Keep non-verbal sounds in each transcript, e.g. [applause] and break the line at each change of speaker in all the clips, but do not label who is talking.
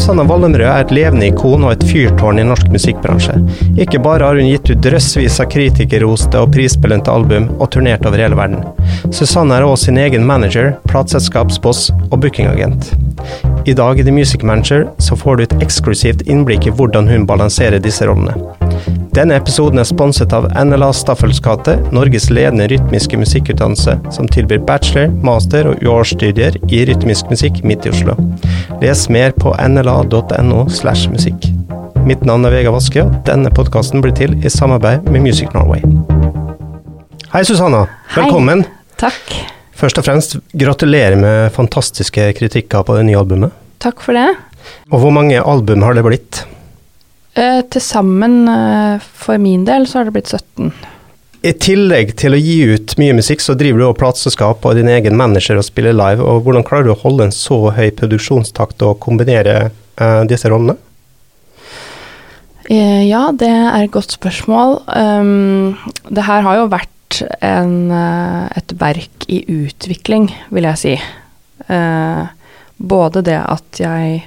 Susanna Wallenrød er et levende ikon og et fyrtårn i norsk musikkbransje. Ikke bare har hun gitt ut drøssvis av kritikerroste og prisbelønte album, og turnert over hele verden. Susanne er også sin egen manager, plateselskapsboss og bookingagent. I dag i The Music Manager så får du et eksklusivt innblikk i hvordan hun balanserer disse rollene. Denne episoden er sponset av NLA Staffels gate, Norges ledende rytmiske musikkutdannelse, som tilbyr bachelor, master og årsstudier i rytmisk musikk midt i Oslo. Les mer på nla.no slash musikk. Mitt navn er Vega Vaske, og denne podkasten blir til i samarbeid med Music Norway. Hei, Susanna. Velkommen.
Hei. Takk.
Først og fremst, gratulerer med fantastiske kritikker på det nye albumet.
Takk for det.
Og hvor mange album har det blitt?
Eh, til sammen, eh, for min del, så har det blitt 17.
I tillegg til å gi ut mye musikk, så driver du også plateselskap og din egen manager og spiller live. og Hvordan klarer du å holde en så høy produksjonstakt og kombinere eh, disse rollene?
Eh, ja, det er et godt spørsmål. Um, det her har jo vært en, eh, et verk i utvikling, vil jeg si. Uh, både det at jeg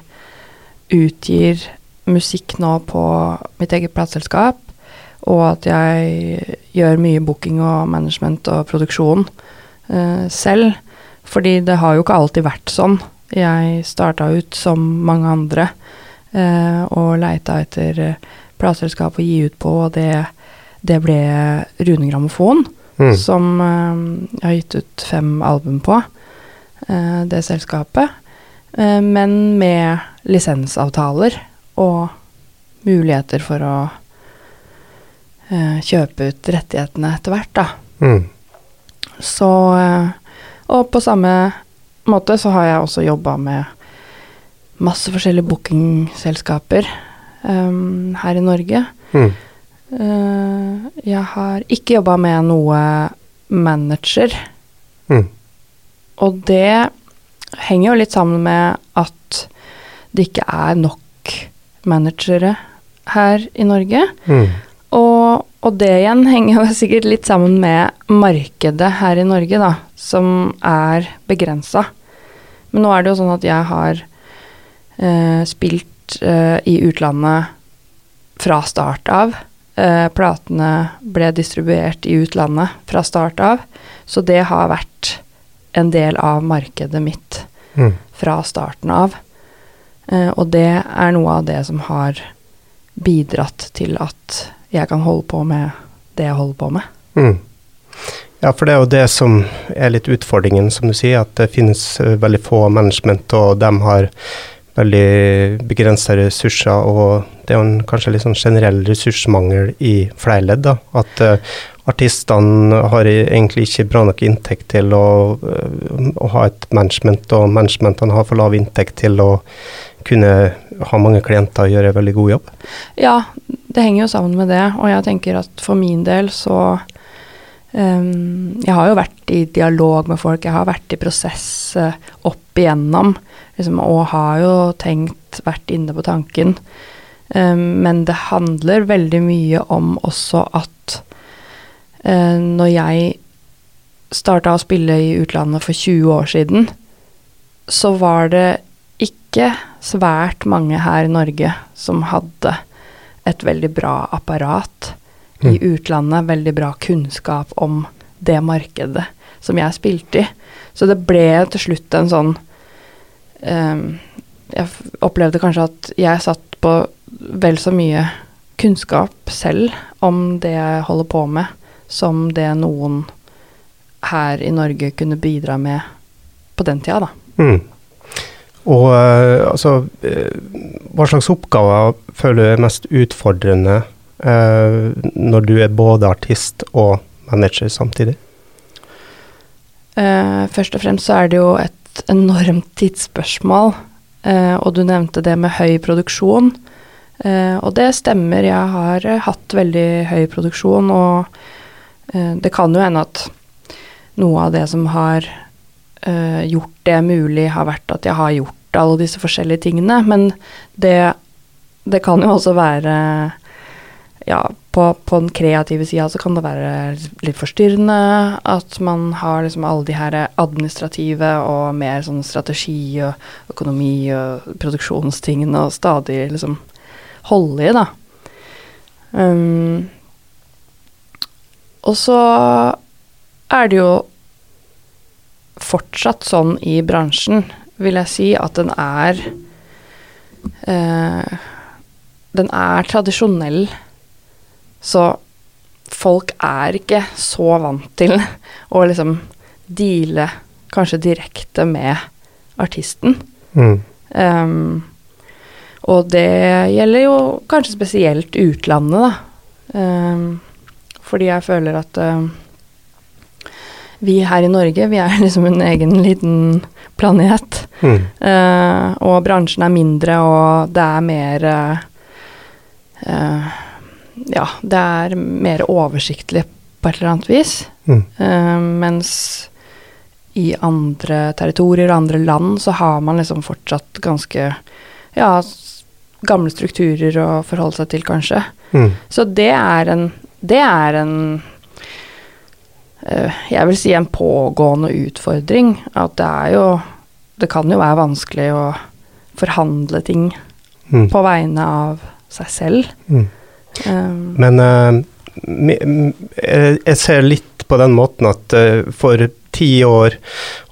utgir musikk nå på mitt eget plateselskap, og at jeg gjør mye booking og management og produksjon uh, selv. Fordi det har jo ikke alltid vært sånn. Jeg starta ut som mange andre uh, og leita etter uh, plateselskap å gi ut på, og det, det ble Rune Grammofon, mm. som jeg har gitt ut fem album på, det selskapet. men med lisensavtaler og muligheter for å kjøpe ut rettighetene etter hvert, da. Mm. Så Og på samme måte så har jeg også jobba med masse forskjellige bookingselskaper um, her i Norge. Mm. Uh, jeg har ikke jobba med noe manager. Mm. Og det henger jo litt sammen med at det ikke er nok managere her i Norge. Mm. Og, og, det igjen [laughs] henger jo sikkert litt sammen med markedet her i Norge, da, som er begrensa. Men nå er det jo sånn at jeg har eh, spilt eh, i utlandet fra start av. Eh, platene ble distribuert i utlandet fra start av, så det har vært en del av markedet mitt mm. fra starten av. Uh, og det er noe av det som har bidratt til at jeg kan holde på med det jeg holder på med. Mm.
Ja, for det er jo det som er litt utfordringen, som du sier, at det finnes uh, veldig få management, og de har veldig begrensa ressurser, og det er jo en, kanskje litt sånn generell ressursmangel i flere ledd. At uh, artistene har egentlig ikke bra nok inntekt til å, å ha et management, og managementene har for lav inntekt til å kunne ha mange klienter og gjøre en veldig god jobb?
Ja, det henger jo sammen med det. Og jeg tenker at for min del så um, Jeg har jo vært i dialog med folk, jeg har vært i prosess uh, opp igjennom. Liksom, og har jo tenkt, vært inne på tanken. Um, men det handler veldig mye om også at uh, når jeg starta å spille i utlandet for 20 år siden, så var det ikke svært mange her i Norge som hadde et veldig bra apparat mm. i utlandet, veldig bra kunnskap om det markedet som jeg spilte i. Så det ble til slutt en sånn Jeg opplevde kanskje at jeg satt på vel så mye kunnskap selv om det jeg holder på med, som det noen her i Norge kunne bidra med på den tida, da. Mm.
Og uh, altså uh, Hva slags oppgaver føler du er mest utfordrende eh, når du er både artist og manager samtidig?
først og fremst så er det jo et enormt tidsspørsmål. og du nevnte det med høy produksjon. og det stemmer, jeg har hatt veldig høy produksjon, og det kan jo hende at noe av det som har gjort det mulig, har vært at jeg har gjort alle disse forskjellige tingene. Men det, det kan jo også være ja, på, på den kreative sida så kan det være litt forstyrrende at man har liksom alle de her administrative og mer sånn strategi og økonomi og produksjonstingene og stadig liksom holde i, da. Um, og så er det jo fortsatt sånn i bransjen, vil jeg si, at den er uh, Den er tradisjonell. Så folk er ikke så vant til å liksom deale kanskje direkte med artisten.
Mm.
Um, og det gjelder jo kanskje spesielt utlandet, da. Um, fordi jeg føler at uh, vi her i Norge, vi er [laughs] liksom en egen liten planet.
Mm.
Uh, og bransjen er mindre, og det er mer uh, uh, Ja, det er mer oversiktlig på et eller annet vis.
Mm.
mens i andre territorier og andre land så har man liksom fortsatt ganske ja, gamle strukturer å forholde seg til, kanskje.
Mm.
Så det er en Det er en uh, Jeg vil si en pågående utfordring. At det er jo Det kan jo være vanskelig å forhandle ting
Mm.
på vegne av seg selv.
Mm.
Um,
Men eh, eh, jeg ser litt på den måten at eh, for ti år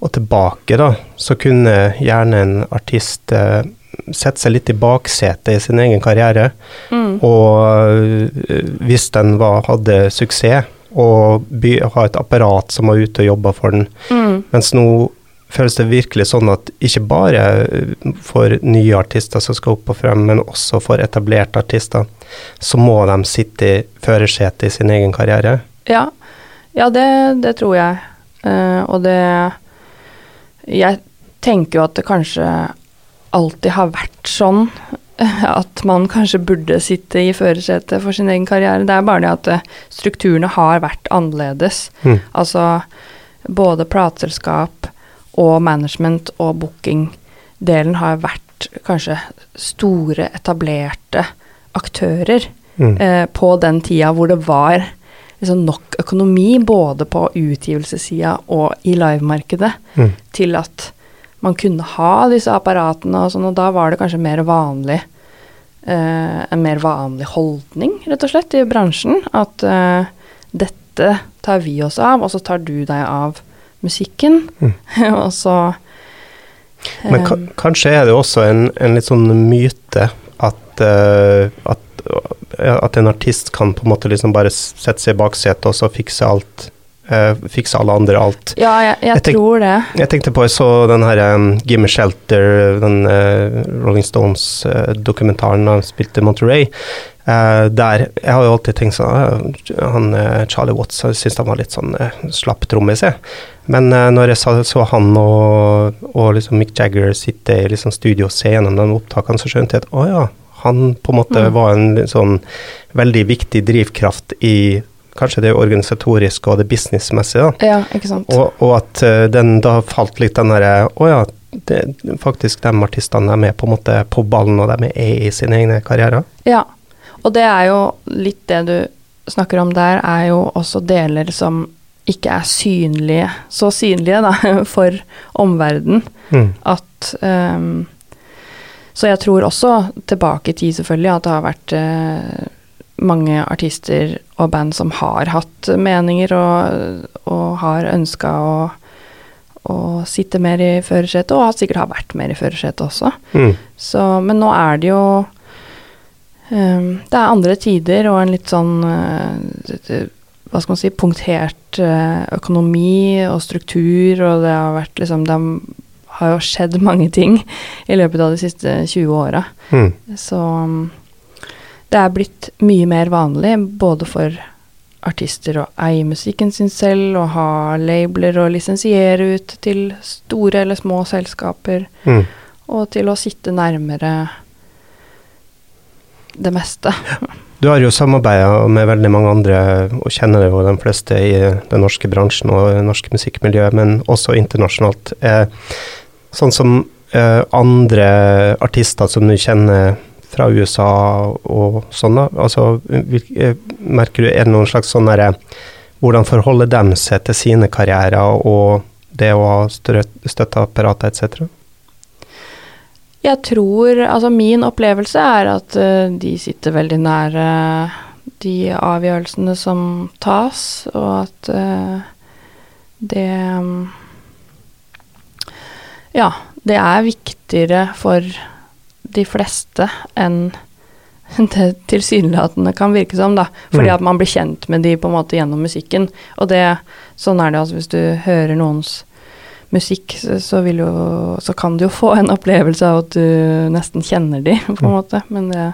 og tilbake, da, så kunne gjerne en artist sette seg litt i baksetet i sin egen karriere.
mm,
Og hvis den var, hadde suksess, og by, ha et apparat som var ute og jobba for den.
mm,
Mens nå føles det virkelig sånn at ikke bare for nye artister som skal opp og frem, men også for etablerte artister, så må de sitte i førersetet i sin egen karriere.
ja, ja det, det tror jeg. Uh, og det Jeg tenker jo at det kanskje alltid har vært sånn [laughs] at man kanskje burde sitte i førersetet for sin egen karriere. Det er bare det at eh, strukturene har vært annerledes.
Mm.
Altså både plateselskap og management og booking-delen har vært kanskje store, etablerte aktører
Mm.
eh, på den tida hvor det var liksom nok økonomi både på utgivelsessida og i livemarkedet
Mm.
til at man kunne ha disse apparatene og sånn, og da var det kanskje mer vanlig eh, En mer vanlig holdning, rett og slett, i bransjen. At eh, dette tar vi oss av, og så tar du deg av musikken.
Mm. [laughs]
og så
Men ka
eh,
kanskje er det også en, en litt sånn myte at, uh, at, at en artist kan på en måte liksom bare sette seg i baksetet og så fikse alt. Uh, fikse alle andre alt.
Ja, jeg, jeg,
Jeg
tror det.
Jeg tenkte på, jeg så den her um, Gimme Shelter, den uh, Rolling Stones-dokumentaren da han spilte Monterey. Eh, der, Jeg har jo alltid tenkt sånn ah, han, eh, Charlie Watts jeg synes han var litt sånn uh, slapp trommis, jeg. Men uh, når jeg så, så han og, og liksom Mick Jagger sitte i liksom studio og se gjennom de opptakene, så skjønte jeg at å ja, han på en måte
Mm.
var en sånn veldig viktig drivkraft i kanskje det organisatoriske og det businessmessige. da.
Ja, ikke sant.
Og, og at uh, den da falt litt den derre Å ja, det, faktisk de artistene de er med på en måte på ballen, og de er i sine egne karrierer.
Ja, og det er jo litt det du snakker om der, er jo også deler som ikke er synlige, så synlige da, [laughs] for omverdenen.
Mm.
At um, Så jeg tror også, tilbake i tid selvfølgelig, at det har vært uh, mange artister og band som har hatt meninger og, og har ønska å, å sitte mer i førersetet, og sikkert har vært mer i førersetet også.
Mm.
Så, men nå er det jo Det er andre tider og en litt sånn eh, Hva skal man si Punktert eh, økonomi og struktur, og det har vært liksom Det har jo skjedd [laughs] mange ting i løpet av de siste 20 åra.
Mm.
Så det er blitt mye mer vanlig både for artister å eie musikken sin selv, og ha labler og lisensiere ut til store eller små selskaper,
Mm.
og til å sitte nærmere det meste.
Du har jo samarbeida med veldig mange andre, og kjenner jo de fleste i den norske bransjen og det norske musikkmiljøet, men også internasjonalt. Eh, sånn som eh, andre artister som du kjenner fra USA og sånn, da? Altså, eh, merker du, er det noen slags sånn derre Hvordan forholder de seg til sine karrierer og det å ha støtteapparater etc.?
Jeg tror Altså, min opplevelse er at uh, de sitter veldig nære de avgjørelsene som tas, og at uh, det um, Ja, det er viktigere for de fleste enn [laughs] det tilsynelatende kan virke som, da. Fordi
Mm.
at man blir kjent med de på en måte gjennom musikken. Og det, sånn er det altså hvis du hører noens musikk, så, så jo Så kan du jo få en opplevelse av at du nesten kjenner de, på en
Mm.
måte. Men det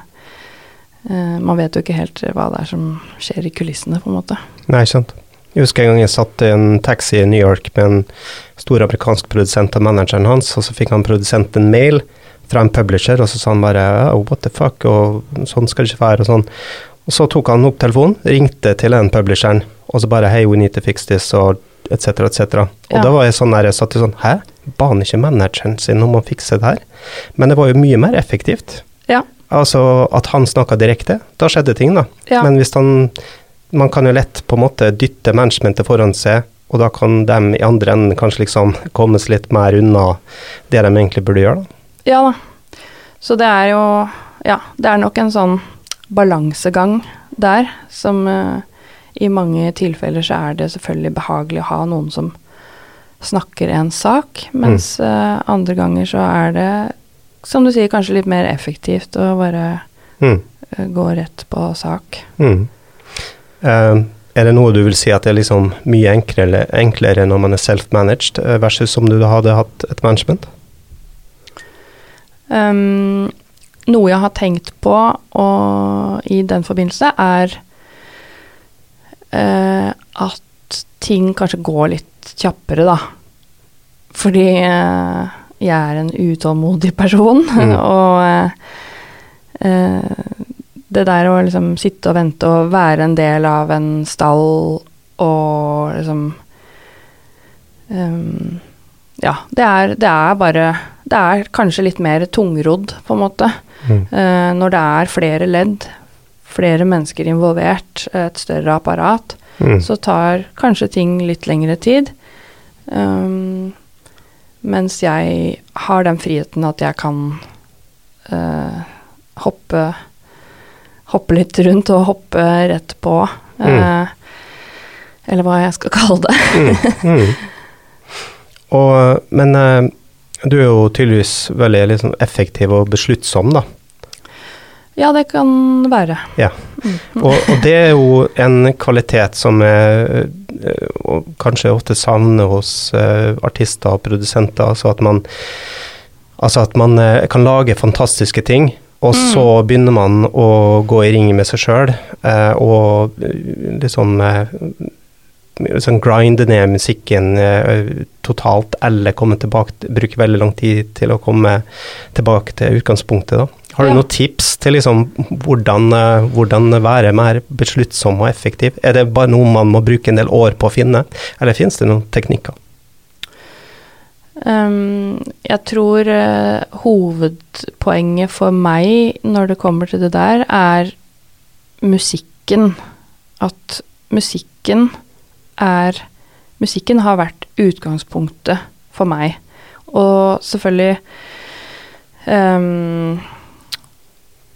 eh, Man vet jo ikke helt hva det er som skjer i kulissene, på en måte.
Nei, sant. Jeg husker en gang jeg satt i en taxi i New York med en stor amerikansk produsent og manageren hans, og så fikk han produsenten mail fra en publisher, og så sa han bare oh, what the fuck, og sånn skal det ikke være, og sånn. Og så tok han opp telefonen, ringte til den publisheren, og så bare hey, we need to fix this, og etc., etc. Og
Ja.
da var jeg sånn der, jeg satt i sånn, hæ? baner ikke manageren sin om å fikse det her? Men det var jo mye mer effektivt.
Ja.
Altså at han snakka direkte, da skjedde ting, da.
Ja.
Men hvis han Man kan jo lett på en måte dytte managementet foran seg, og da kan de i andre enden kanskje liksom kommes litt mer unna det de egentlig burde gjøre, da.
Ja da. Så det er jo Ja, det er nok en sånn balansegang der som eh, I mange tilfeller så er det selvfølgelig behagelig å ha noen som snakker en sak, mens eh, andre ganger så er det, som du sier, kanskje litt mer effektivt å bare
Mm.
eh, gå rett på sak.
Mm. Uh, er det noe du vil si at det er liksom mye enklere, enklere når man er self-managed, versus om du hadde hatt et management?
Um, noe jeg har tenkt på og i den forbindelse, er eh, at ting kanskje går litt kjappere, da. Fordi eh, jeg er en utålmodig person, [laughs]
Mm.
og eh, eh, det der å liksom sitte og vente og være en del av en stall og liksom um, Ja, det er, det er bare Det er kanskje litt mer tungrodd, på en måte.
Mm.
uh, når det er flere ledd, flere mennesker involvert, et større apparat,
Mm.
så tar kanskje ting litt lengre tid. Um, mens jeg har den friheten at jeg kan uh, hoppe Hoppe litt rundt og hoppe rett på. eh, Eller hva jeg skal kalle det.
Mm, mm. Og, men uh, du er jo tydeligvis veldig liksom, effektiv og besluttsom, da.
Ja, det kan være.
Ja. Og, og det er jo en kvalitet som er eh, kanskje ofte savner hos eh, artister og produsenter. Altså at man, altså at man eh, kan lage fantastiske ting, og
Mm.
så begynner man å gå i ring med seg sjøl og liksom liksom grinde ned musikken eh, totalt, eller komme tilbake, bruke veldig lang tid til å komme tilbake til utgangspunktet. da. Har du
Ja.
noen tips til liksom hvordan, eh, hvordan være mer besluttsom og effektiv? Er det bare noe man må bruke en del år på å finne, eller finnes det noen teknikker?
Um, jeg tror uh, hovedpoenget for meg når det kommer til det der, er musikken. At musikken er Musikken har vært utgangspunktet for meg. Og selvfølgelig um,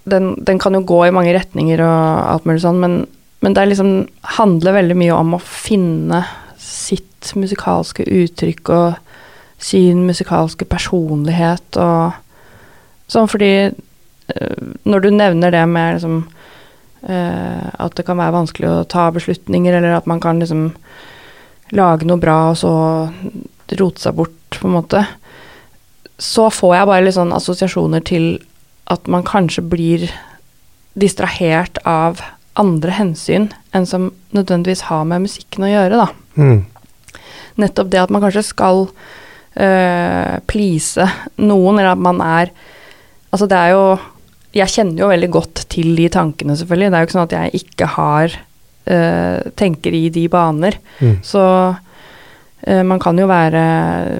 den, den kan jo gå i mange retninger og alt mulig sånn, men, men det liksom, handler veldig mye om å finne sitt musikalske uttrykk og sin musikalske personlighet og sånn, fordi eh, når du nevner det med liksom eh, at det kan være vanskelig å ta beslutninger, eller at man kan liksom lage noe bra og så rote seg bort, på en måte, så får jeg bare litt sånn assosiasjoner til at man kanskje blir distrahert av andre hensyn enn som nødvendigvis har med musikken å gjøre, da
Mm.
nettopp det at man kanskje skal øh, please noen, eller at man er Altså, det er jo Jeg kjenner jo veldig godt til de tankene, selvfølgelig. Det er jo ikke sånn at jeg ikke har øh, tenker i de baner.
Mm.
Så man kan jo være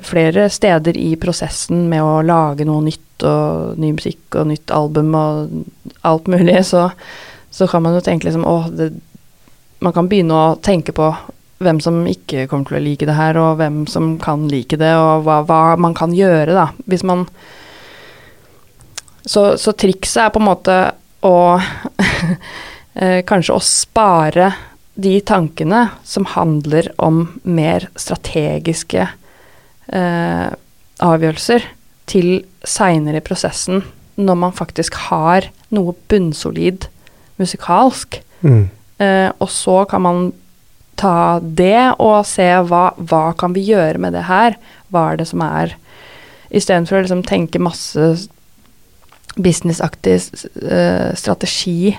flere steder i prosessen med å lage noe nytt og ny musikk og nytt album og alt mulig, så, så kan man jo tenke liksom Å, det, man kan begynne å tenke på hvem som ikke kommer til å like det her, og hvem som kan like det, og hva, hva man kan gjøre, da. Hvis man Så, så trikset er på en måte å [laughs] eh, Kanskje å spare de tankene som handler om mer strategiske eh, avgjørelser, til seinere i prosessen, når man faktisk har noe bunnsolid musikalsk.
Mm.
Eh, og så kan man ta det og se hva, hva kan vi gjøre med det her? Hva er det som er Istedenfor å liksom tenke masse businessaktig eh, strategi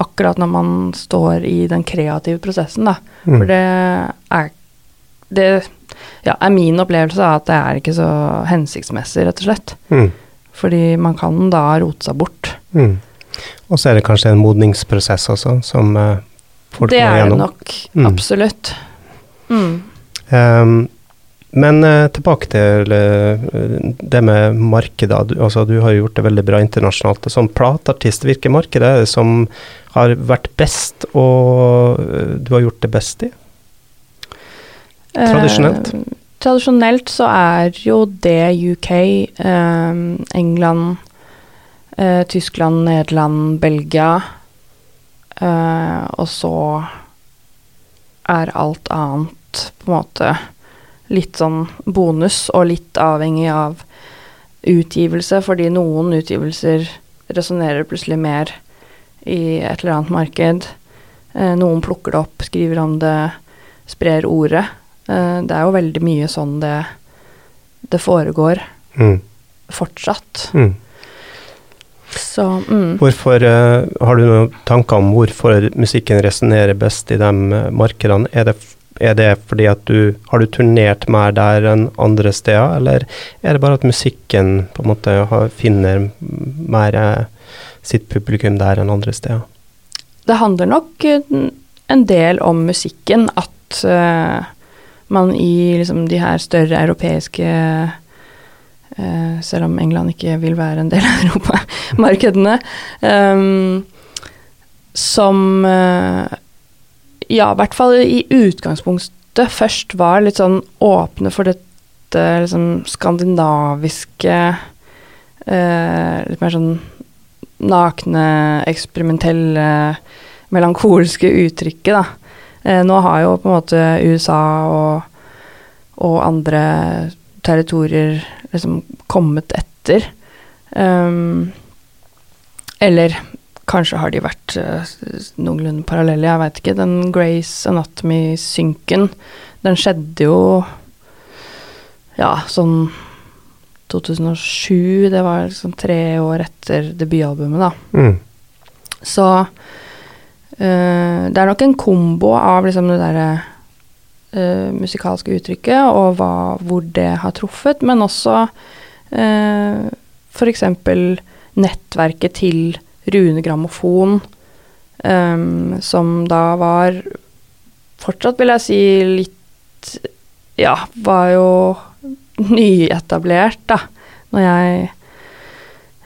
akkurat når man står i den kreative prosessen, da.
Mm.
For det er Det ja, er min opplevelse at det er ikke så hensiktsmessig, rett og slett.
Mm.
Fordi man kan da rote seg bort.
Mm. Og så er det kanskje en modningsprosess også, som eh, folk
det er det nok.
Mm.
Absolutt. Mm.
Men eh, tilbake til eh, det med markedet. Du, altså, du har jo gjort det veldig bra internasjonalt. Som plateartist, hvilke marked er det som har vært best, og eh, du har gjort det best i? Tradisjonelt?
Eh, tradisjonelt så er jo det UK, eh, England, eh, Tyskland, Nederland, Belgia. Eh, og så er alt annet på en måte litt sånn bonus, og litt avhengig av utgivelse, fordi noen utgivelser resonnerer plutselig mer i et eller annet marked. Eh, noen plukker det opp, skriver om det, sprer ordet. Eh, det er jo veldig mye sånn det, det foregår
Mm.
fortsatt.
Mm.
Så mm.
Hvorfor, uh, har du noen tanker om hvorfor musikken resonnerer best i de eh, markedene? Er det, er det fordi at du har du turnert mer der enn andre steder, eller er det bare at musikken på en måte finner mer eh, sitt publikum der enn andre steder?
det handler nok eh, en del om musikken, at uh, man i liksom de her større europeiske uh, Selv om England ikke vil være en del av europamarkedene, um, som eh, Ja, i hvert fall i utgangspunktet først var litt sånn åpne for dette liksom skandinaviske eh, Litt mer sånn nakne, eksperimentelle, melankolske uttrykket, da. Eh, nå har jo på en måte USA og, og andre territorier liksom kommet etter. Um, eller kanskje har de vært uh, noenlunde parallelle, jeg veit ikke. Den Grace Anatomy-synken, den skjedde jo ja, sånn 2007, det var liksom tre år etter debutalbumet, da.
Mm.
Så uh, det er nok en kombo av liksom det derre uh, musikalske uttrykket og hva, hvor det har truffet, men også uh, f.eks. nettverket til Rune Grammofon, um, som da var fortsatt, vil jeg si, litt Ja, var jo nyetablert, da, når jeg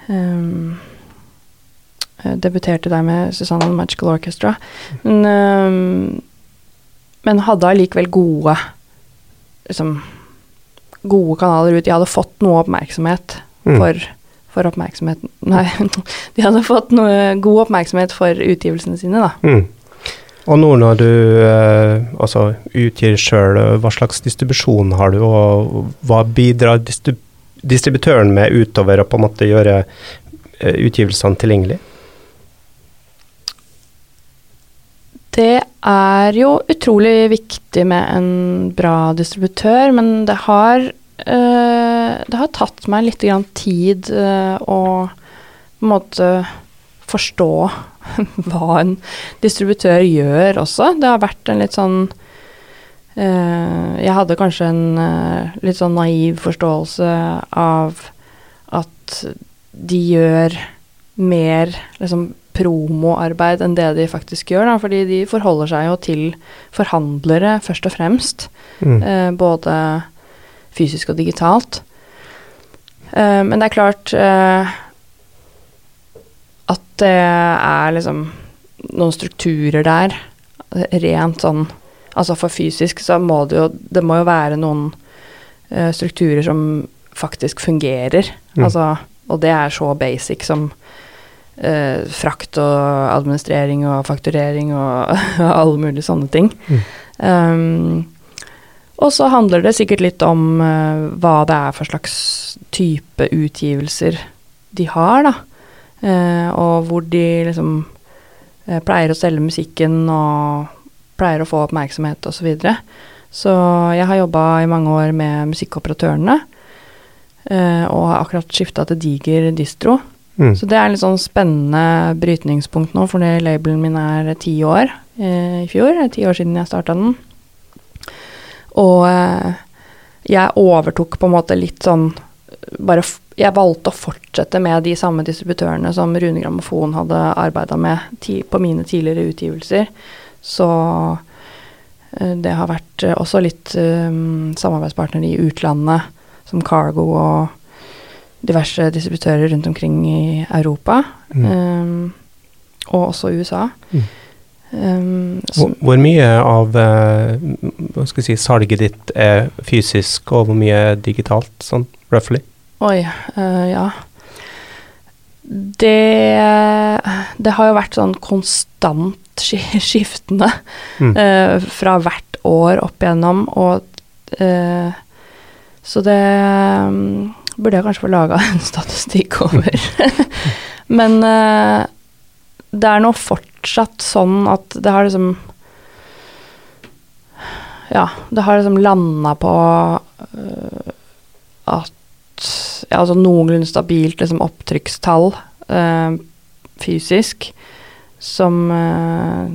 um, debuterte der med Susanne Magical Orchestra. Men, um, men hadde allikevel gode liksom, gode kanaler ut. Jeg hadde fått noe oppmerksomhet
Mm.
for, for oppmerksomheten Nei, [laughs] de hadde fått noe god oppmerksomhet for utgivelsene sine, da.
Mm. Og nå når du eh, altså utgir sjøl, hva slags distribusjon har du, og hva bidrar distrib distributøren med utover å på en måte gjøre eh, utgivelsene tilgjengelig?
Det er jo utrolig viktig med en bra distributør, men det har, eh, det har tatt meg litt grann tid eh, å på en måte forstå [laughs] hva en distributør gjør også. Det har vært en litt sånn eh, Jeg hadde kanskje en eh, litt sånn naiv forståelse av at de gjør mer liksom promoarbeid enn det de faktisk gjør, da, fordi de forholder seg jo til forhandlere først og fremst.
Mm.
Eh, både fysisk og digitalt. Eh, men det er klart eh, at det er liksom noen strukturer der, rent sånn Altså for fysisk så må det jo Det må jo være noen eh, strukturer som faktisk fungerer.
Mm.
Altså, og det er så basic som eh, frakt og administrering og fakturering og [laughs] alle mulige sånne ting.
Mm.
Um, og så handler det sikkert litt om uh, hva det er for slags type utgivelser de har, da. Uh, og hvor de liksom uh, pleier å selge musikken og pleier å få oppmerksomhet osv. Så, videre. så jeg har jobba i mange år med musikkoperatørene. og har akkurat skifta til diger distro.
Mm.
Så det er litt sånn spennende brytningspunkt nå, for labelen min er ti år i fjor. Det er Ti år siden jeg starta den. Og eh, jeg overtok på en måte litt sånn bare Jeg valgte å fortsette med de samme distributørene som Rune Grammofon hadde arbeida med på mine tidligere utgivelser. Så eh, det har vært eh, også litt eh, samarbeidspartnere i utlandet, som Cargo og diverse distributører rundt omkring i Europa.
Mm.
og også USA.
Mm.
Um,
Hvor, hvor mye av eh, si, salget ditt er fysisk, og hvor mye er digitalt, sånn roughly?
oi, uh, ja. Det Det har jo vært sånn konstant skiftende
Mm.
uh, fra hvert år opp igjennom, og uh, Så det um, burde jeg kanskje få laga en [laughs] statistikk over. [laughs] Men det er nå fortsatt sånn at det har liksom Ja, det har liksom landa på uh, at Ja, altså noenlunde stabilt liksom opptrykkstall uh, fysisk som uh,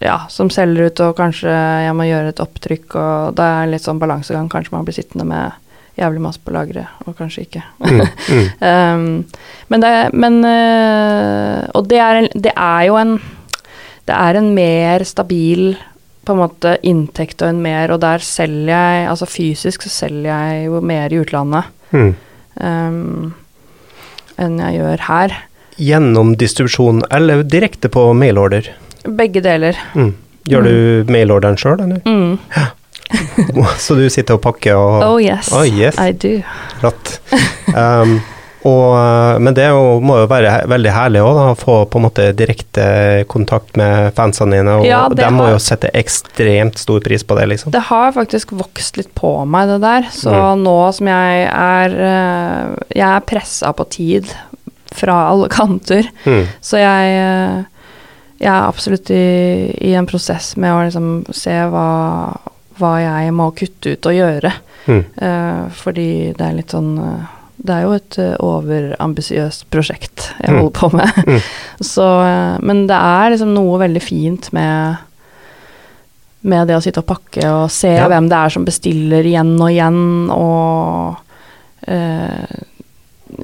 Ja, som selger ut, og kanskje jeg må gjøre et opptrykk, og det er litt sånn balansegang. Kanskje man blir sittende med jævlig masse på lageret, og kanskje ikke.
Mm. Mm. [laughs]
Um, men det men, uh, Og det er, en, det er jo en Det er en mer stabil på en måte inntekt og en mer Og der selger jeg Altså fysisk så selger jeg jo mer i utlandet
Mm.
um, enn jeg gjør her.
Gjennom distribusjon, eller direkte på mailorder?
Begge deler.
Mm. Gjør du mailorderen sjøl, eller?
Mm. [laughs]
Så du sitter og pakker og
Oh yes,
Oh, yes.
I do.
Rått. Um, og, uh, men det må jo være veldig herlig òg, å få på en måte direkte kontakt med fansene dine. Og
Ja,
de må jo sette ekstremt stor pris på det, liksom.
Det har faktisk vokst litt på meg, det der. Så
Mm.
nå som jeg er øh, Jeg er pressa på tid fra alle [laughs] kanter,
Mm.
så jeg øh, Jeg er absolutt i, i en prosess med å liksom se hva, hva jeg må kutte ut og gjøre.
Mm.
Uh, fordi det er litt sånn eh, Det er jo et uh, overambisiøst prosjekt jeg
Mm.
holder på med.
Mm. [laughs]
Så, eh, men det er liksom noe veldig fint med med det å sitte og pakke og se
Ja.
hvem det er som bestiller igjen og igjen, og eh,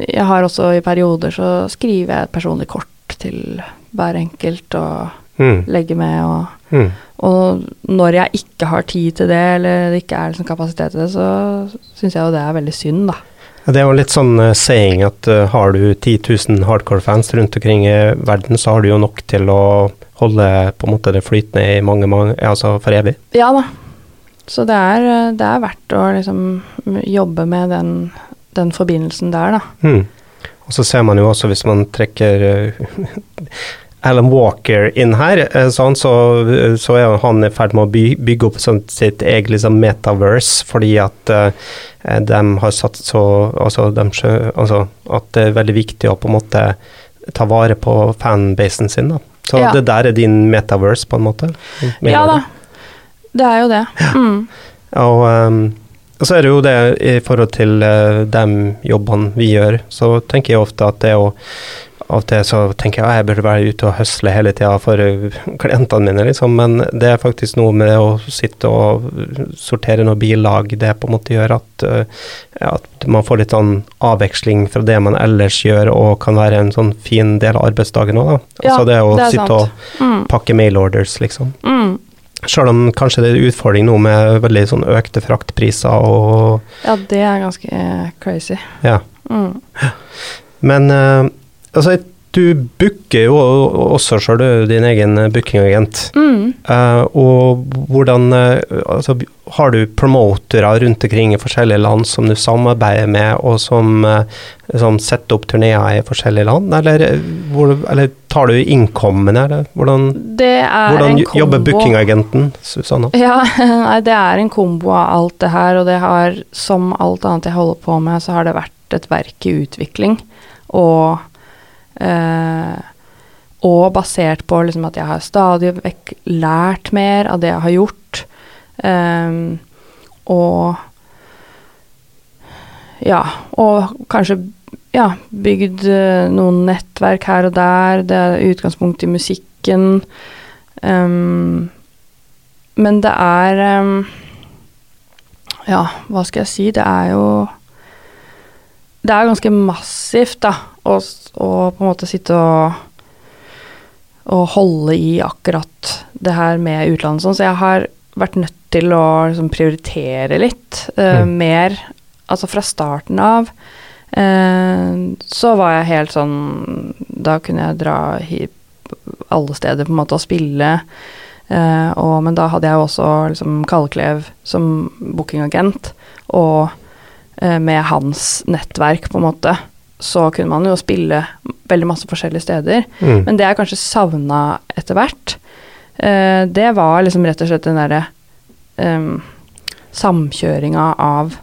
Jeg har også i perioder så skriver jeg et personlig kort til hver enkelt og
Mm.
legger med og
Mm.
Og når jeg ikke har tid til det, eller det ikke er liksom kapasitet til det, så syns jeg jo det er veldig synd, da.
Ja, Det er jo litt sånn uh, saying at uh, har du 10 000 hardcore-fans rundt omkring i verden, så har du jo nok til å holde på en måte det flytende i mange, mange altså for evig.
Ja da. Så det er, det er verdt å liksom jobbe med den, den forbindelsen der, da.
Mm. Og så ser man jo også, hvis man trekker eh, Alan Walker inn her, eh, sånn, så, så er han i ferd med å by, bygge opp sånn sitt eget liksom, metaverse, fordi at uh, de har satt så altså, de, altså, At det er veldig viktig å på en måte ta vare på fanbasen sin. Da. Så
Ja.
det der er din metaverse, på en måte?
Ja da. Det er jo det. Mm.
Og, um, så er det jo det i forhold til uh, de jobbene vi gjør, så tenker jeg ofte at det å av og til så tenker jeg at jeg burde være ute og høsle hele tida for eh, klientene mine, liksom. Men det er faktisk noe med å sitte og sortere noen bilag det på en måte gjør at, eh, at man får litt sånn avveksling fra det man ellers gjør, og kan være en sånn fin del av arbeidsdagen òg, da.
Ja,
altså det å
det
sitte
sant.
og
Mm.
pakke mailorders, liksom.
Mm.
Sjøl om kanskje det er en utfordring nå med veldig sånn økte fraktpriser og
Ja, det er ganske crazy.
ja.
Mm.
Men eh, altså, du booker jo også sjøl, du din egen bookingagent.
Mm.
Uh, og hvordan eh, altså, Har du promotere rundt omkring i forskjellige land som du samarbeider med, og som, eh, som setter opp turneer i forskjellige land, eller, hvor, eller tar du innkommende, eller hvordan,
Det
hvordan jobber bookingagenten, Susanna?
Ja, [laughs] nei, det er en kombo av alt det her, og det har, som alt annet jeg holder på med, så har det vært et verk i utvikling. Og, og basert på liksom at jeg har stadig vekk lært mer av det jeg har gjort. Ehm, og ja, og kanskje ja, bygd eh, noen nettverk her og der. Det er utgangspunkt i musikken. Um, men det er um, Ja, hva skal jeg si? Det er jo Det er ganske massivt, da, å og, på en måte sitte og og holde i akkurat det her med utlandet sånn, så jeg har vært nødt til å liksom prioritere litt uh,
Mm.
mer. Altså fra starten av uh, så var jeg helt sånn Da kunne jeg dra alle steder på en måte og spille. Uh, og, men da hadde jeg jo også liksom Kalleklev som bookingagent, og med hans nettverk, på en måte, så kunne man jo spille veldig masse forskjellige steder.
Mm.
Men det jeg kanskje savna etter hvert, uh, det var liksom rett og slett den derre um, samkjøringa av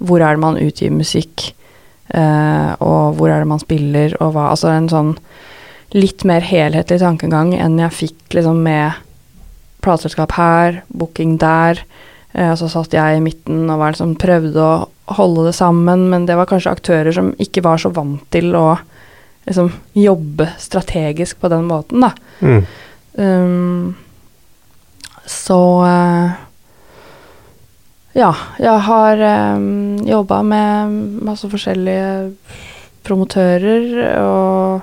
hvor er det man utgir musikk, uh, og hvor er det man spiller, og hva Altså en sånn litt mer helhetlig tankegang enn jeg fikk liksom med plateselskap her, booking der. Uh, så satt jeg i midten og var liksom, prøvde å holde det sammen, men det var kanskje aktører som ikke var så vant til å liksom, jobbe strategisk på den måten, da.
Mm.
Um, så uh, Ja, jeg har um, jobba med masse forskjellige promotører, og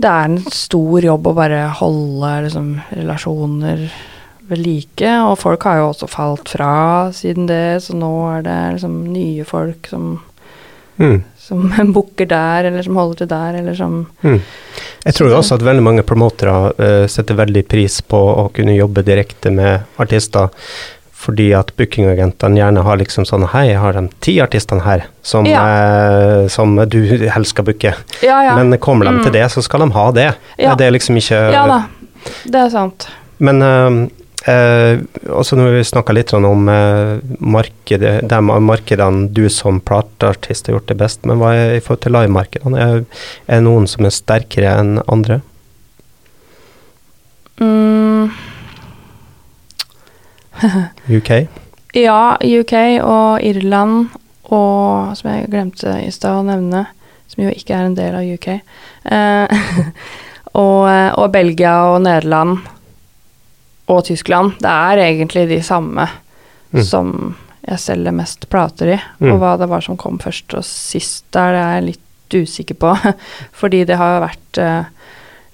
det er en stor jobb å bare holde liksom, relasjoner ved like, og folk har jo også falt fra siden det, så nå er det liksom nye folk som,
Mm.
som [laughs] booker der, eller som holder til der, eller som
Mm. Jeg tror jo også at veldig mange promotere uh, setter veldig pris på å kunne jobbe direkte med artister, fordi at bookingagentene gjerne har liksom sånn Hei, jeg har de ti artistene her som, eh, som du helst skal booke.
Ja, ja.
Men kommer de
Mm.
til det, så skal de ha det.
Ja.
Det er liksom ikke
Ja da, det er sant.
Men eh, eh, også når vi snakka litt sånn om eh, markedet, de markedene du som plateartist har gjort det best, men hva er i forhold til livemarkedene? Er, er det noen som er sterkere enn andre?
Mm,
UK? [laughs]
ja, UK og Irland og som jeg glemte i stad å nevne, som jo ikke er en del av UK, eh, [laughs] og, og Belgia og Nederland og Tyskland. Det er egentlig de samme
Mm.
som jeg selger mest plater i.
Mm.
Og hva det var som kom først og sist der, det er jeg litt usikker på. [laughs] Fordi det har vært eh,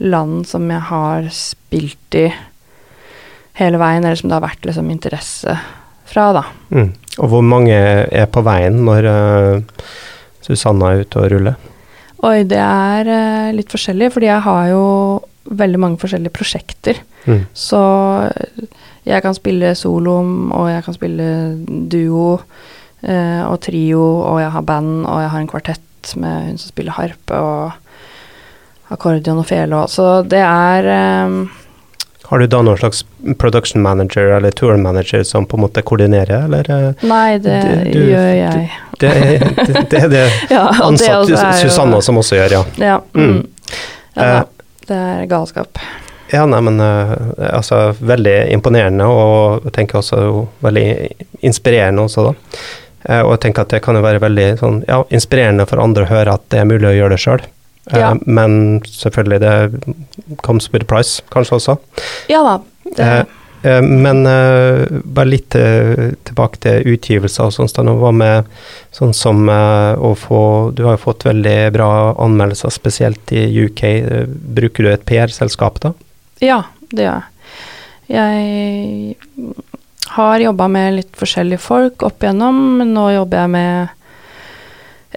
land som jeg har spilt i hele veien, eller som det har vært liksom interesse fra, da.
Mm. Og hvor mange er på veien når uh, Susanna er ute og ruller?
Oi, det er uh, litt forskjellig, fordi jeg har jo veldig mange forskjellige prosjekter.
Mm.
Så jeg kan spille solo, og jeg kan spille duo eh, og trio, og jeg har band, og jeg har en kvartett med hun som spiller harpe og akkordion og fele. og- Så det er eh,
Har du da noen slags production manager eller tour manager som på en måte koordinerer, eller? eh,
Nei, det
du, du-
gjør jeg.
Det, det, det er det [laughs]
Ja, og det
ansatt
også er
Susanna som også gjør, ja.
Ja.
Mm.
Mm. ja
Eh,
det er galskap.
Ja, nei, men eh, altså veldig imponerende, og jeg tenker også veldig inspirerende også, da. Eh, og jeg tenker at det kan jo være veldig sånn, ja, inspirerende for andre å høre at det er mulig å gjøre det sjøl. Eh,
Ja.
Men selvfølgelig, det comes with a price, kanskje også.
Ja da. Det,
men eh, bare litt eh, tilbake til utgivelser og sånt. da. Med sånn som eh, å få Du har jo fått veldig bra anmeldelser, spesielt i UK. Eh, Bruker du et PR-selskap da?
ja, det gjør jeg. Jeg har jobba med litt forskjellige folk opp igjennom, men nå jobber jeg med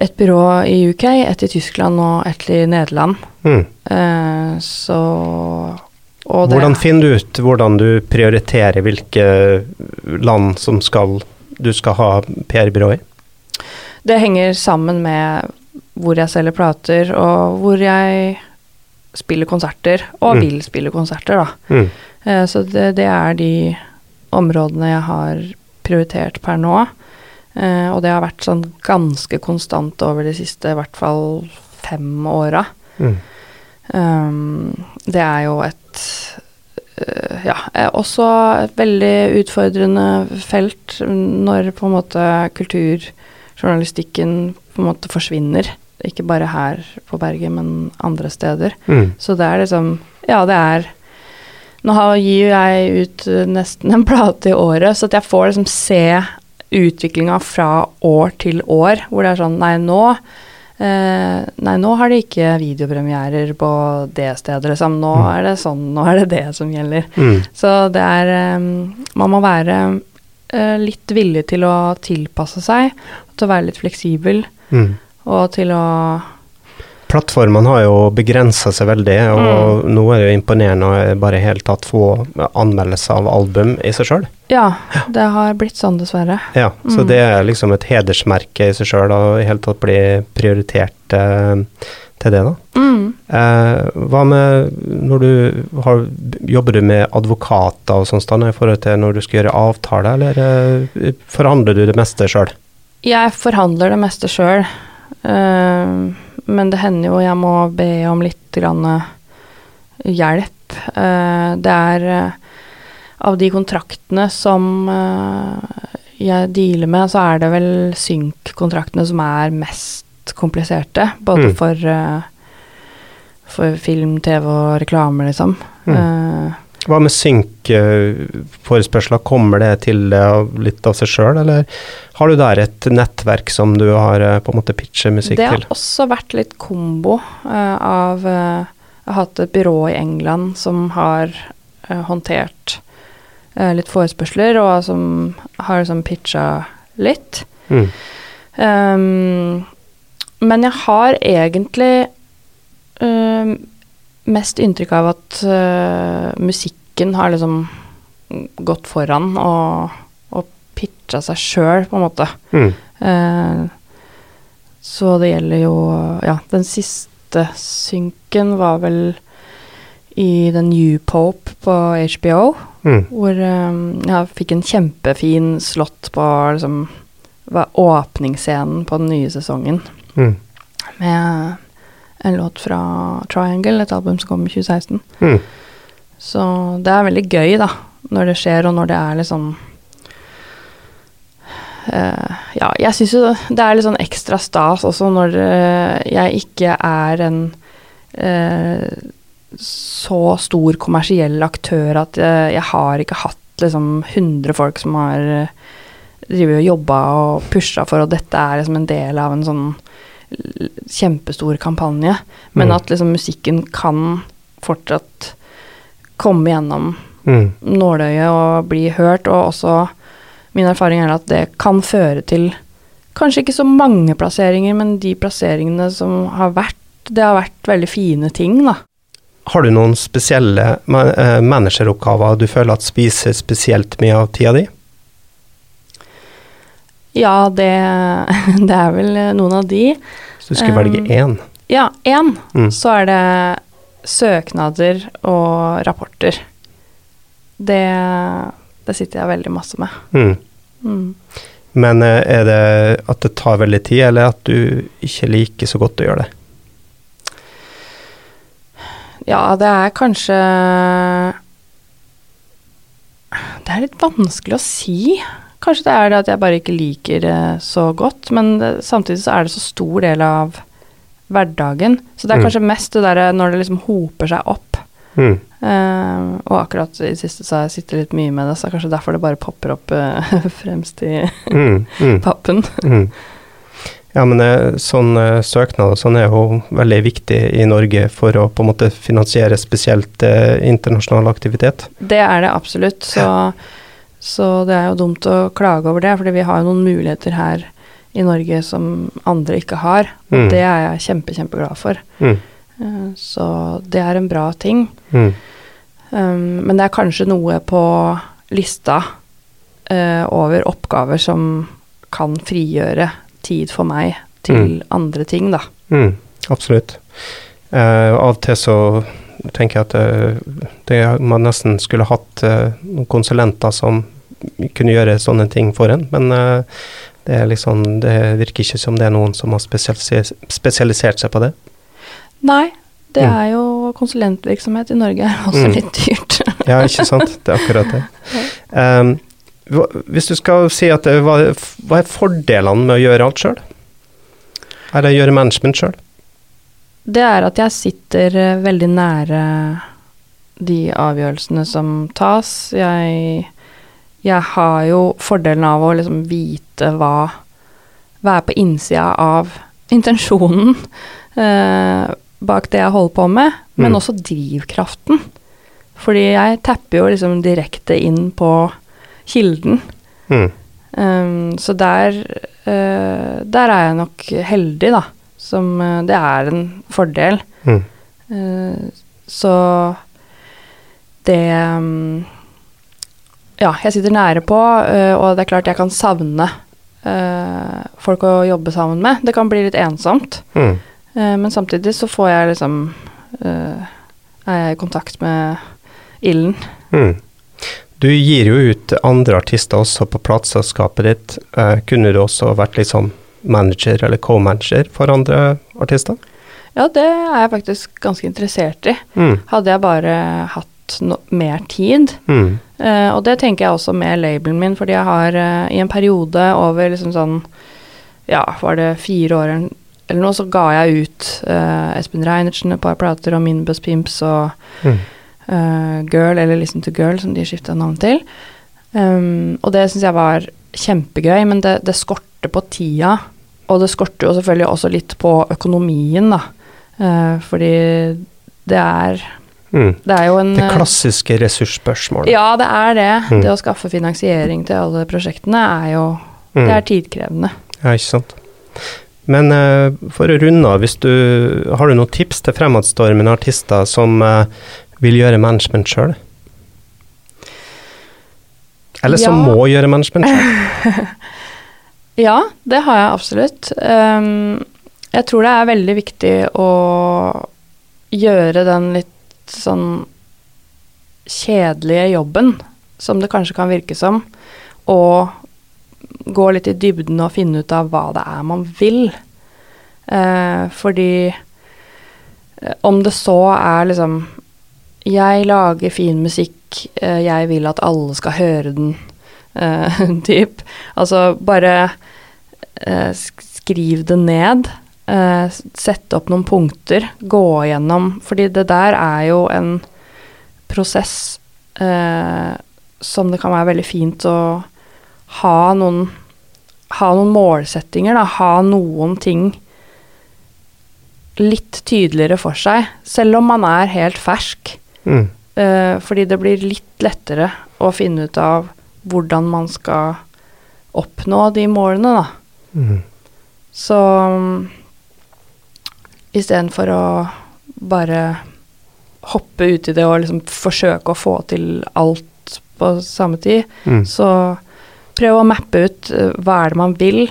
et byrå i UK, et i Tyskland og et i Nederland.
Mm.
Eh, så
Hvordan finner du ut hvordan du prioriterer hvilke land som skal, du skal ha PR-byrå i?
Det henger sammen med hvor jeg selger plater, og hvor jeg spiller konserter, og
Mm.
vil spille konserter, da.
Mm.
Eh, Så det, det er de områdene jeg har prioritert per nå. Eh, Og det har vært sånn ganske konstant over de siste i hvert fall fem åra.
Mm.
Um, det er jo et eh, ja, også et veldig utfordrende felt når på en måte kulturjournalistikken på en måte forsvinner. Ikke bare her på berget, men andre steder.
Mm.
Så det er liksom Ja, det er Nå gir jeg ut eh, nesten en plate i året, så at jeg får liksom se utviklinga fra år til år, hvor det er sånn Nei, nå eh, Nei, nå har de ikke videopremierer på det stedet, liksom. Nå
Mm.
er det sånn, nå er det det som gjelder.
Mm.
Så det er um, Man må være uh, litt villig til å tilpasse seg, til å være litt fleksibel,
Mm.
og til å
Plattformene har jo begrensa seg veldig, og nå er det jo imponerende å bare helt tatt få anmeldelser av album i seg sjøl.
Ja, det har blitt sånn, dessverre.
Ja, så
Mm.
det er liksom et hedersmerke i seg sjøl å i hele tatt bli prioritert eh, til det, da.
Mm.
Eh, hva med når du har Jobber du med advokater og sånn stand i forhold til når du skal gjøre avtale, eller eh, forhandler du det meste sjøl?
Jeg forhandler det meste sjøl, men det hender jo jeg må be om litt grann eh, hjelp. Eh, det er eh, Av de kontraktene som jeg dealer med, så er det vel synk-kontraktene som er mest kompliserte. Både
Mm.
for, for film, TV og reklame, liksom.
Mm. Hva med synk-forespørsler, kommer det til litt av seg sjøl, eller har du der et nettverk som du har eh, på en måte pitchet musikk til?
Det har
til?
også vært litt kombo eh, av eh, Jeg har hatt et byrå i England som har håndtert litt forespørsler, og som har liksom pitcha litt.
Mm.
Um, men jeg har egentlig um, mest inntrykk av at uh, musikken har liksom gått foran og, og pitcha seg sjøl, på en måte.
Mm.
Uh, så det gjelder jo Ja, den siste synken var vel i The New Pope på HBO,
Mm.
hvor um, jeg fikk en kjempefin slott på liksom var åpningsscenen på den nye sesongen
Mm.
med en låt fra Triangle, et album som kom i 2016.
Mm.
Så det er veldig gøy, da, når det skjer, og når det er liksom uh, Ja, jeg syns jo det er litt sånn ekstra stas også når uh, jeg ikke er en uh, så stor kommersiell aktør at jeg har ikke hatt liksom 100 folk som har drivet og jobba og pusha for, og dette er liksom en del av en sånn kjempestor kampanje. Men
Mm.
at liksom musikken kan fortsatt komme gjennom
Mm.
nåløyet og bli hørt, og også min erfaring er at det kan føre til kanskje ikke så mange plasseringer, men de plasseringene som har vært, det har vært veldig fine ting, da.
Har du noen spesielle eh, manageroppgaver du føler at spiser spesielt mye av tida di?
Ja, det, [laughs] det er vel noen av de.
Så du skulle
Um,
velge én?
Ja, én,
Mm.
så er det søknader og rapporter. Det, det sitter jeg veldig masse med.
Mm.
Mm.
Men eh, er det at det tar veldig tid, eller at du ikke liker så godt å gjøre det?
Ja, det er kanskje Det er litt vanskelig å si. Kanskje det er det at jeg bare ikke liker det så godt, men det, samtidig så er det så stor del av hverdagen. Så det er
Mm.
kanskje mest det derre når det liksom hoper seg opp.
Mm.
Uh, og akkurat i siste så har jeg sittet litt mye med det, så det er kanskje derfor det bare popper opp uh, [laughs] fremst i
Mm. Mm. [laughs]
pappen.
Mm. Ja, men eh, sånn eh, søknad og sånn er jo veldig viktig i Norge for å på en måte finansiere spesielt eh, internasjonal aktivitet.
Det er det absolutt, så, så det er jo dumt å klage over det, fordi vi har jo noen muligheter her i Norge som andre ikke har, og
Mm.
det er jeg kjempe, kjempeglad for.
Mm.
Eh, så det er en bra ting.
Mm.
Um, men det er kanskje noe på lista uh, over oppgaver som kan frigjøre tid for meg til andre ting, da.
Mm. Absolutt. Uh, av og til så tenker jeg at det, man nesten skulle hatt uh, konsulenter som kunne gjøre sånne ting for en, men eh, det, liksom, det virker ikke som det er noen som har spesialisert seg på det.
Nei, det
Mm.
er jo konsulentvirksomhet i Norge er også
Mm.
litt dyrt. [laughs]
Ja, ikke sant? Det er akkurat det. Um, hvis du skal si at hva, hva er fordelene med å gjøre alt sjøl? Eller gjøre management sjøl?
Det er at jeg sitter eh, veldig nære de avgjørelsene som tas. Jeg, jeg har jo fordelen av å liksom vite hva Være på innsida av intensjonen eh, bak det jeg holder på med, men
Mm.
også drivkraften. Fordi jeg tapper jo liksom direkte inn på kilden.
Mm.
Um, så der, uh, der er jeg nok heldig, da. Som uh, Det er en fordel.
Mm.
Uh, så det um, Ja, jeg sitter nære på, eh, og det er klart jeg kan savne eh, folk å jobbe sammen med. Det kan bli litt ensomt,
Mm.
eh, men samtidig så får jeg liksom Er jeg i kontakt med ilden.
Mm. Du gir jo ut andre artister også på plateselskapet ditt. Kunne du også vært liksom manager eller co-manager for andre artister?
Ja, det er jeg faktisk ganske interessert i.
Mm.
Hadde jeg bare hatt no mer tid.
Mm.
Uh, og det tenker jeg også med labelen min, fordi jeg har uh, i en periode over liksom sånn Ja, var det fire år eller noe, så ga jeg ut uh, Espen Reinertsen et par plater og Minbus Pimps og
Mm.
Girl, eller Listen to Girl, som de skifta navn til. Um, og det syns jeg var kjempegøy, men det, det skorter på tida. Og det skorter jo selvfølgelig også litt på økonomien, da. Uh, fordi det er
Mm.
Det er jo en
Det
eh,
klassiske ressursspørsmålet.
ja, det er det.
Mm.
Det å skaffe finansiering til alle prosjektene er jo
Mm.
Det er tidkrevende.
Ja, ikke sant. Men uh, for å runde av, har du noen tips til fremadstormende artister som uh, vil gjøre management sjøl? Eller som
Ja.
må gjøre management sjøl? [laughs]
Ja, det har jeg absolutt. Um, jeg tror det er veldig viktig å gjøre den litt sånn kjedelige jobben, som det kanskje kan virke som, og gå litt i dybden og finne ut av hva det er man vil. Eh, fordi eh, om det så er liksom Jeg lager fin musikk, eh, jeg vil at alle skal høre den, eh, [laughs] typ. Altså bare eh, skriv det ned. Eh, sette opp noen punkter, gå igjennom Fordi det der er jo en prosess eh, som det kan være veldig fint å ha noen Ha noen målsettinger, da. Ha noen ting litt tydeligere for seg, selv om man er helt fersk.
Mm.
Eh, fordi det blir litt lettere å finne ut av hvordan man skal oppnå de målene, da.
Mm.
Så um, istedenfor å bare hoppe uti det og liksom forsøke å få til alt på samme tid,
Mm.
så prøv å mappe ut eh, hva er det man vil,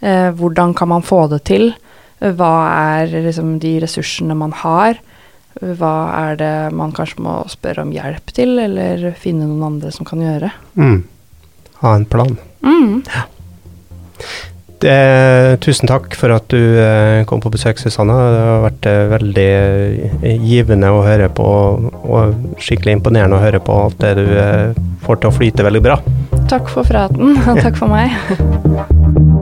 eh, hvordan kan man få det til, hva er liksom de ressursene man har, hva er det man kanskje må spørre om hjelp til, eller finne noen andre som kan gjøre.
Mm. Ha en plan.
Mm.
Det, tusen takk for at du eh, kom på besøk, Susanne. Det har vært eh, veldig eh, givende å høre på, og skikkelig imponerende å høre på alt det du eh, får til å flyte veldig bra.
Takk for praten, og takk for meg. [laughs]